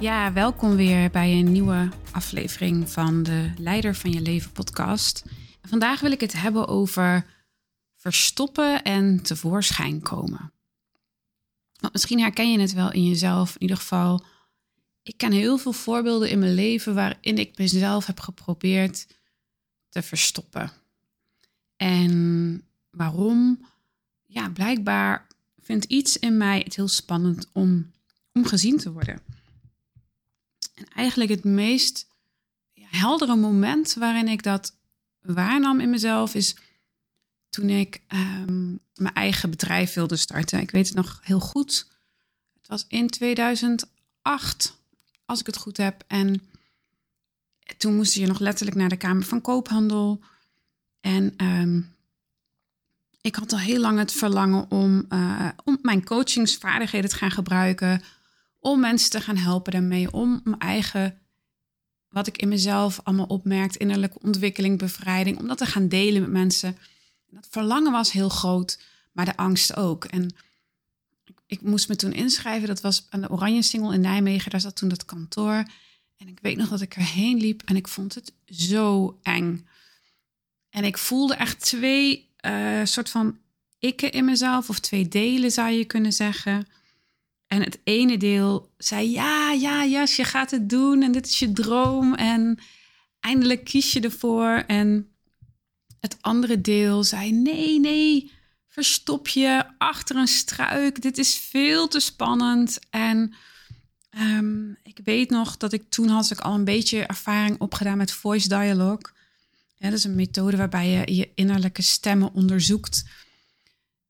Ja, welkom weer bij een nieuwe aflevering van de Leider van je Leven podcast. Vandaag wil ik het hebben over verstoppen en tevoorschijn komen. Want misschien herken je het wel in jezelf. In ieder geval, ik ken heel veel voorbeelden in mijn leven waarin ik mezelf heb geprobeerd te verstoppen. En waarom? Ja, blijkbaar vindt iets in mij het heel spannend om, om gezien te worden. En eigenlijk het meest heldere moment waarin ik dat waarnam in mezelf is toen ik ehm, mijn eigen bedrijf wilde starten. Ik weet het nog heel goed. Het was in 2008, als ik het goed heb. En toen moest je nog letterlijk naar de Kamer van Koophandel. En ehm, ik had al heel lang het verlangen om, uh, om mijn coachingsvaardigheden te gaan gebruiken om mensen te gaan helpen daarmee, om mijn eigen, wat ik in mezelf allemaal opmerkt, innerlijke ontwikkeling, bevrijding, om dat te gaan delen met mensen. Dat verlangen was heel groot, maar de angst ook. En ik, moest me toen inschrijven, dat was aan de Oranje Singel in Nijmegen, daar zat toen dat kantoor. En ik weet nog dat ik erheen liep en ik vond het zo eng. En ik voelde echt twee uh, soort van ikken in mezelf, of twee delen zou je kunnen zeggen. En het ene deel zei: Ja, ja, yes, je gaat het doen en dit is je droom. En eindelijk kies je ervoor. En het andere deel zei: Nee, nee, verstop je achter een struik. Dit is veel te spannend. En um, ik weet nog dat ik toen had ik al een beetje ervaring opgedaan met voice dialogue. Ja, dat is een methode waarbij je je innerlijke stemmen onderzoekt.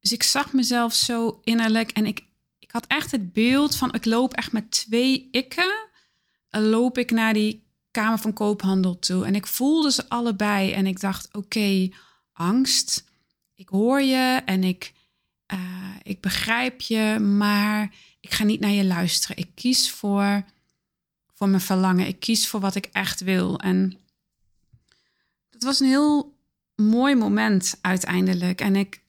Dus ik zag mezelf zo innerlijk en ik ik had echt het beeld van ik loop echt met twee ikken. Loop ik naar die Kamer van Koophandel toe. En ik voelde ze allebei. En ik dacht, oké, angst. Ik hoor je en ik, uh, ik begrijp je, maar ik ga niet naar je luisteren. Ik kies voor, voor mijn verlangen. Ik kies voor wat ik echt wil. En dat was een heel mooi moment uiteindelijk. En ik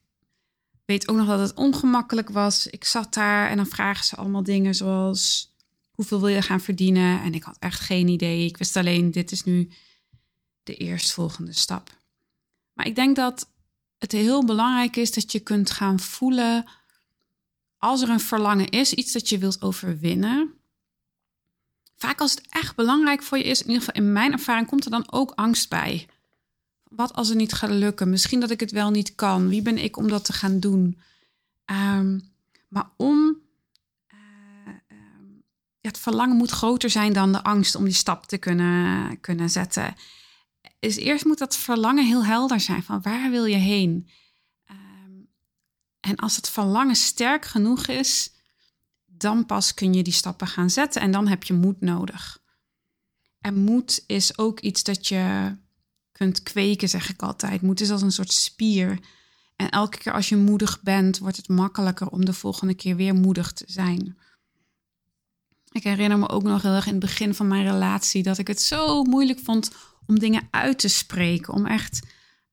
weet ook nog dat het ongemakkelijk was. Ik zat daar en dan vragen ze allemaal dingen zoals hoeveel wil je gaan verdienen? En ik had echt geen idee. Ik wist alleen, dit is nu de eerstvolgende stap. Maar ik denk dat het heel belangrijk is dat je kunt gaan voelen als er een verlangen is, iets dat je wilt overwinnen. Vaak als het echt belangrijk voor je is, in ieder geval in mijn ervaring, komt er dan ook angst bij wat als het niet gaat lukken? Misschien dat ik het wel niet kan. Wie ben ik om dat te gaan doen? Um, maar om. Uh, het verlangen moet groter zijn dan de angst om die stap te kunnen, kunnen zetten. Dus eerst moet dat verlangen heel helder zijn van waar wil je heen? Um, en als het verlangen sterk genoeg is, dan pas kun je die stappen gaan zetten en dan heb je moed nodig. En moed is ook iets dat je kunt kweken, zeg ik altijd. Moed is als een soort spier. En elke keer als je moedig bent, wordt het makkelijker om de volgende keer weer moedig te zijn. Ik herinner me ook nog heel erg in het begin van mijn relatie dat ik het zo moeilijk vond om dingen uit te spreken. Om echt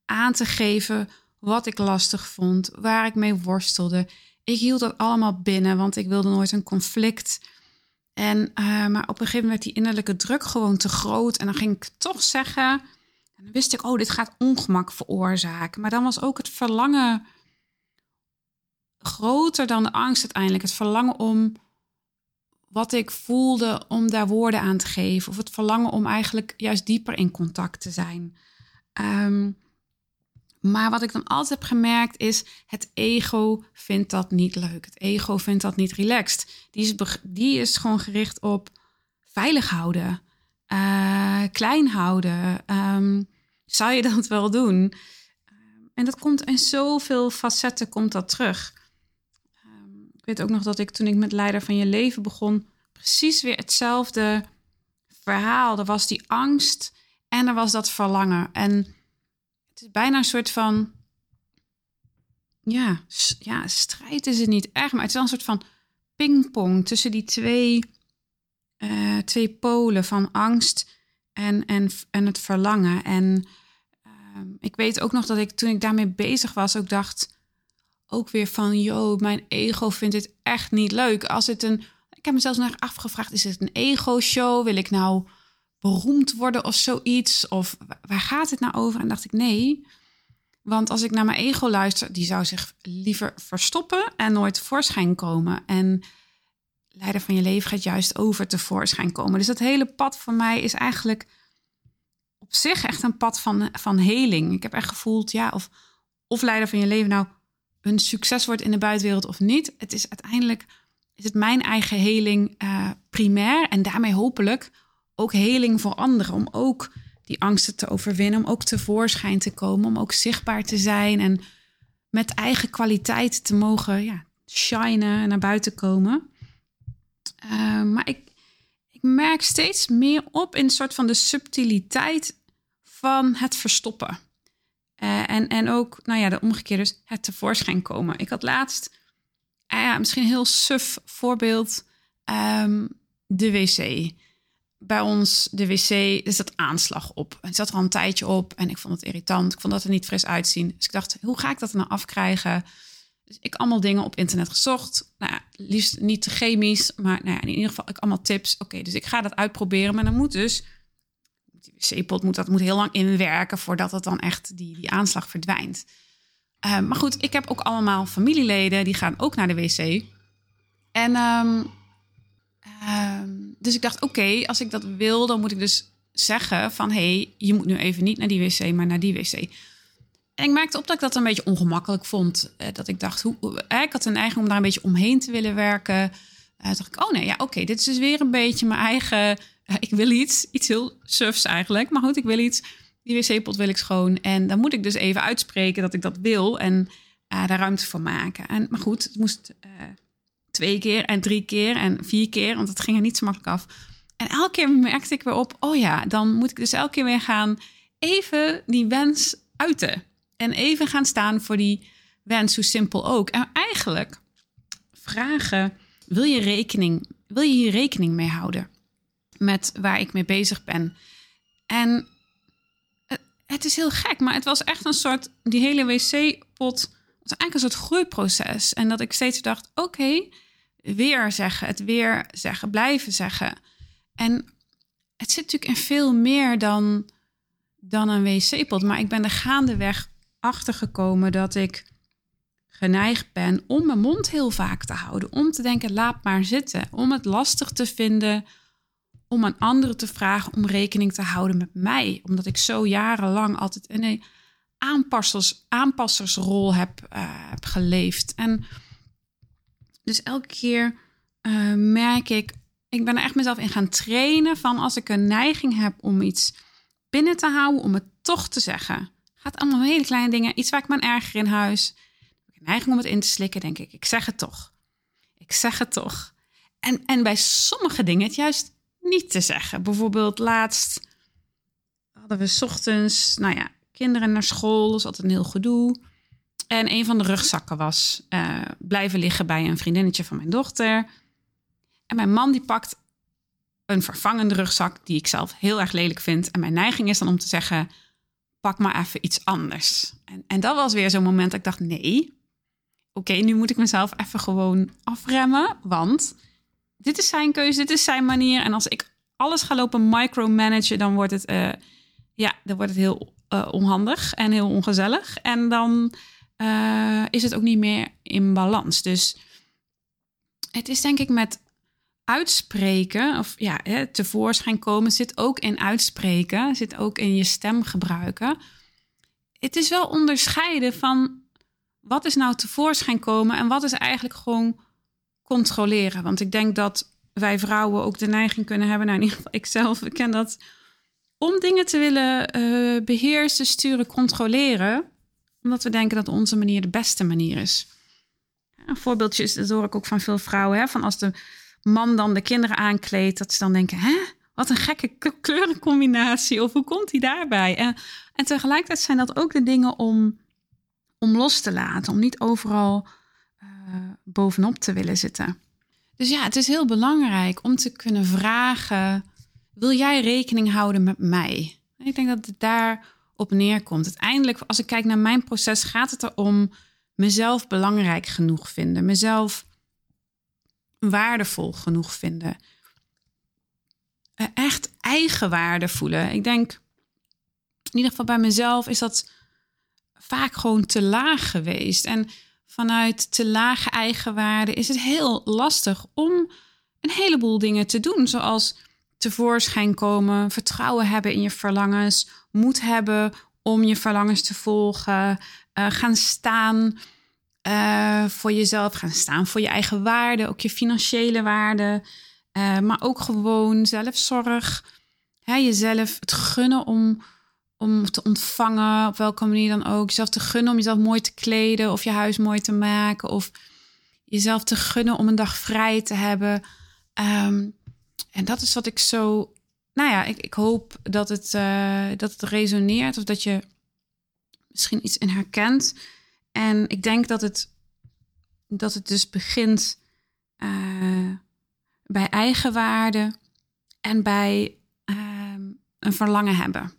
aan te geven wat ik lastig vond, waar ik mee worstelde. Ik hield dat allemaal binnen, want ik wilde nooit een conflict. En, uh, maar op een gegeven moment werd die innerlijke druk gewoon te groot. En dan ging ik toch zeggen: en dan wist ik, oh, dit gaat ongemak veroorzaken. Maar dan was ook het verlangen groter dan de angst uiteindelijk. Het verlangen om wat ik voelde, om daar woorden aan te geven. Of het verlangen om eigenlijk juist dieper in contact te zijn. Um, maar wat ik dan altijd heb gemerkt is, het ego vindt dat niet leuk. Het ego vindt dat niet relaxed. Die is, die is gewoon gericht op veilig houden. Uh, klein houden. Um, zou je dat wel doen? Um, en dat komt in zoveel facetten komt dat terug. Um, ik weet ook nog dat ik toen ik met Leider van je leven begon, precies weer hetzelfde verhaal. Er was die angst en er was dat verlangen. En het is bijna een soort van. Ja, ja, strijd is het niet echt, maar het is wel een soort van pingpong tussen die twee, uh, twee polen van angst en, en, en het verlangen. En uh, ik weet ook nog dat ik toen ik daarmee bezig was, ook dacht ook weer van, yo, mijn ego vindt dit echt niet leuk. Als het een, ik heb mezelf nog afgevraagd, is het een ego-show? Wil ik nou beroemd worden of zoiets? Of waar gaat het nou over? En dacht ik, nee. Want als ik naar mijn ego luister, die zou zich liever verstoppen en nooit voorschijn komen. En leider van je leven gaat juist over tevoorschijn komen. Dus dat hele pad van mij is eigenlijk op zich echt een pad van, van heling. Ik heb echt gevoeld, ja, of, of leider van je leven nou een succes wordt in de buitenwereld of niet. Het is uiteindelijk is het mijn eigen heling uh, primair en daarmee hopelijk ook heling voor anderen. Om ook die angsten te overwinnen, om ook tevoorschijn te komen, om ook zichtbaar te zijn en met eigen kwaliteit te mogen ja, shinen en naar buiten komen. Uh, maar ik, ik merk steeds meer op in een soort van de subtiliteit van het verstoppen. Uh, en, en ook, nou ja, de omgekeerde, dus het tevoorschijn komen. Ik had laatst, uh, ja, misschien een heel suf voorbeeld, um, de wc. Bij ons, de wc, er zat aanslag op. Het zat er al een tijdje op en ik vond het irritant. Ik vond dat er niet fris uitzien. Dus ik dacht, hoe ga ik dat nou afkrijgen? Dus ik allemaal dingen op internet gezocht. Nou ja, liefst niet te chemisch, maar nou ja, in ieder geval ik allemaal tips. Oké, dus ik ga dat uitproberen. Maar dan moet dus die wc-pot moet dat moet heel lang inwerken voordat het dan echt die, die aanslag verdwijnt. Uh, maar goed, ik heb ook allemaal familieleden die gaan ook naar de wc. En um, um, dus ik dacht, oké, als ik dat wil, dan moet ik dus zeggen van hé, hey, je moet nu even niet naar die wc, maar naar die wc. En ik merkte op dat ik dat een beetje ongemakkelijk vond. Uh, dat ik dacht, hoe, uh, ik had een eigen om daar een beetje omheen te willen werken. Uh, dacht ik, oh nee, ja, oké, dit is dus weer een beetje mijn eigen ik wil iets, iets heel sufs eigenlijk. Maar goed, ik wil iets. Die wc-pot wil ik schoon. En dan moet ik dus even uitspreken dat ik dat wil en daar ruimte voor maken. En, maar goed, het moest twee keer en drie keer en vier keer, want het ging er niet zo makkelijk af. En elke keer merkte ik weer op, oh ja, dan moet ik dus elke keer weer gaan even die wens uiten. En even gaan staan voor die wens, hoe simpel ook. En eigenlijk vragen, wil je, rekening, wil je hier rekening mee houden? met waar ik mee bezig ben. En het is heel gek, maar het was echt een soort, die hele wc-pot was eigenlijk een soort groeiproces. En dat ik steeds dacht, oké, weer zeggen, het weer zeggen, blijven zeggen. En het zit natuurlijk in veel meer dan, dan een wc-pot. Maar ik ben er gaandeweg achter gekomen dat ik geneigd ben om mijn mond heel vaak te houden. Om te denken, laat maar zitten. Om het lastig te vinden om aan anderen te vragen om rekening te houden met mij. Omdat ik zo jarenlang altijd een aanpassers, aanpassersrol heb, uh, heb geleefd. En dus elke keer uh, merk ik, ik ben er echt mezelf in gaan trainen van als ik een neiging heb om iets binnen te houden, om het toch te zeggen. Gaat allemaal hele kleine dingen, iets waar ik me erger in huis. Ik heb neiging om het in te slikken, denk ik. Ik zeg het toch. Ik zeg het toch. En, en bij sommige dingen het juist niet te zeggen. Bijvoorbeeld laatst hadden we ochtends, nou ja, kinderen naar school. Dat is altijd een heel gedoe. En een van de rugzakken was uh, blijven liggen bij een vriendinnetje van mijn dochter. En mijn man die pakt een vervangende rugzak die ik zelf heel erg lelijk vind. En mijn neiging is dan om te zeggen, pak maar even iets anders. En, en dat was weer zo'n moment dat ik dacht, nee, oké, nu moet ik mezelf even gewoon afremmen. Want dit is zijn keuze, dit is zijn manier. En als ik alles ga lopen micromanagen, dan wordt het, uh, ja, dan wordt het heel uh, onhandig en heel ongezellig. En dan uh, is het ook niet meer in balans. Dus het is denk ik met uitspreken, of ja, hè, tevoorschijn komen, zit ook in uitspreken, zit ook in je stem gebruiken. Het is wel onderscheiden van wat is nou tevoorschijn komen en wat is eigenlijk gewoon controleren. Want ik denk dat wij vrouwen ook de neiging kunnen hebben, nou in ieder geval ik zelf, ken dat, om dingen te willen uh, beheersen, sturen, controleren, omdat we denken dat onze manier de beste manier is. Een voorbeeldje is, dat hoor ik ook van veel vrouwen, hè, van als de man dan de kinderen aankleedt, dat ze dan denken, hè, wat een gekke kleurencombinatie, of hoe komt hij daarbij? En, en tegelijkertijd zijn dat ook de dingen om, om los te laten, om niet overal uh, bovenop te willen zitten. Dus ja, het is heel belangrijk om te kunnen vragen: wil jij rekening houden met mij? Ik denk dat het daar op neerkomt. Uiteindelijk, als ik kijk naar mijn proces, gaat het erom mezelf belangrijk genoeg vinden, mezelf waardevol genoeg vinden. Eh, echt eigenwaarde voelen. Ik denk, in ieder geval bij mezelf is dat vaak gewoon te laag geweest. En vanuit te lage eigenwaarde is het heel lastig om een heleboel dingen te doen. Zoals tevoorschijn komen, vertrouwen hebben in je verlangens, moed hebben om je verlangens te volgen, uh, gaan staan uh, voor jezelf, gaan staan voor je eigen waarde, ook je financiële waarde, uh, maar ook gewoon zelfzorg, hè, jezelf het gunnen om, om te ontvangen, op welke manier dan ook, jezelf te gunnen om jezelf mooi te kleden of je huis mooi te maken of jezelf te gunnen om een dag vrij te hebben. Um, en dat is wat ik zo. Nou ja, ik, ik hoop dat het, uh, dat het resoneert of dat je misschien iets in herkent. En ik denk dat het, dat het dus begint uh, bij eigenwaarde en bij uh, een verlangen hebben.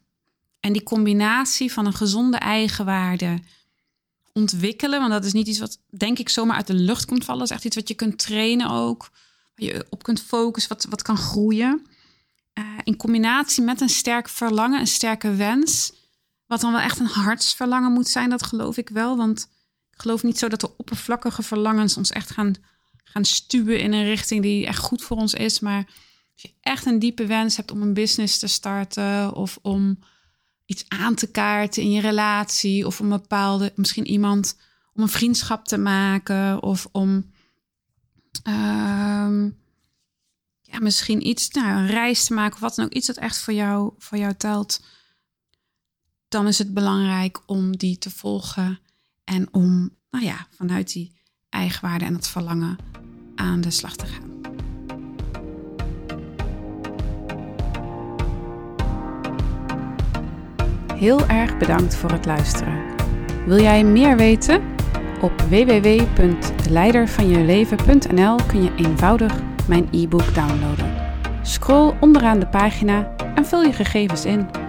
En die combinatie van een gezonde eigenwaarde ontwikkelen, want dat is niet iets wat denk ik zomaar uit de lucht komt vallen. Dat is echt iets wat je kunt trainen ook je op kunt focussen, wat, wat kan groeien. Uh, in combinatie met een sterk verlangen, een sterke wens. Wat dan wel echt een hartsverlangen moet zijn, dat geloof ik wel. Want ik geloof niet zo dat de oppervlakkige verlangens ons echt gaan, gaan stuwen in een richting die echt goed voor ons is. Maar als je echt een diepe wens hebt om een business te starten of om iets aan te kaarten in je relatie of om een bepaalde, misschien iemand, om een vriendschap te maken of om Um, ja, misschien iets, nou, een reis te maken of wat dan ook, iets dat echt voor jou, voor jou telt. Dan is het belangrijk om die te volgen en om, nou ja, vanuit die eigenwaarde en het verlangen aan de slag te gaan. Heel erg bedankt voor het luisteren. Wil jij meer weten? Op www.leidervanjeleven.nl kun je eenvoudig mijn e-book downloaden. Scroll onderaan de pagina en vul je gegevens in.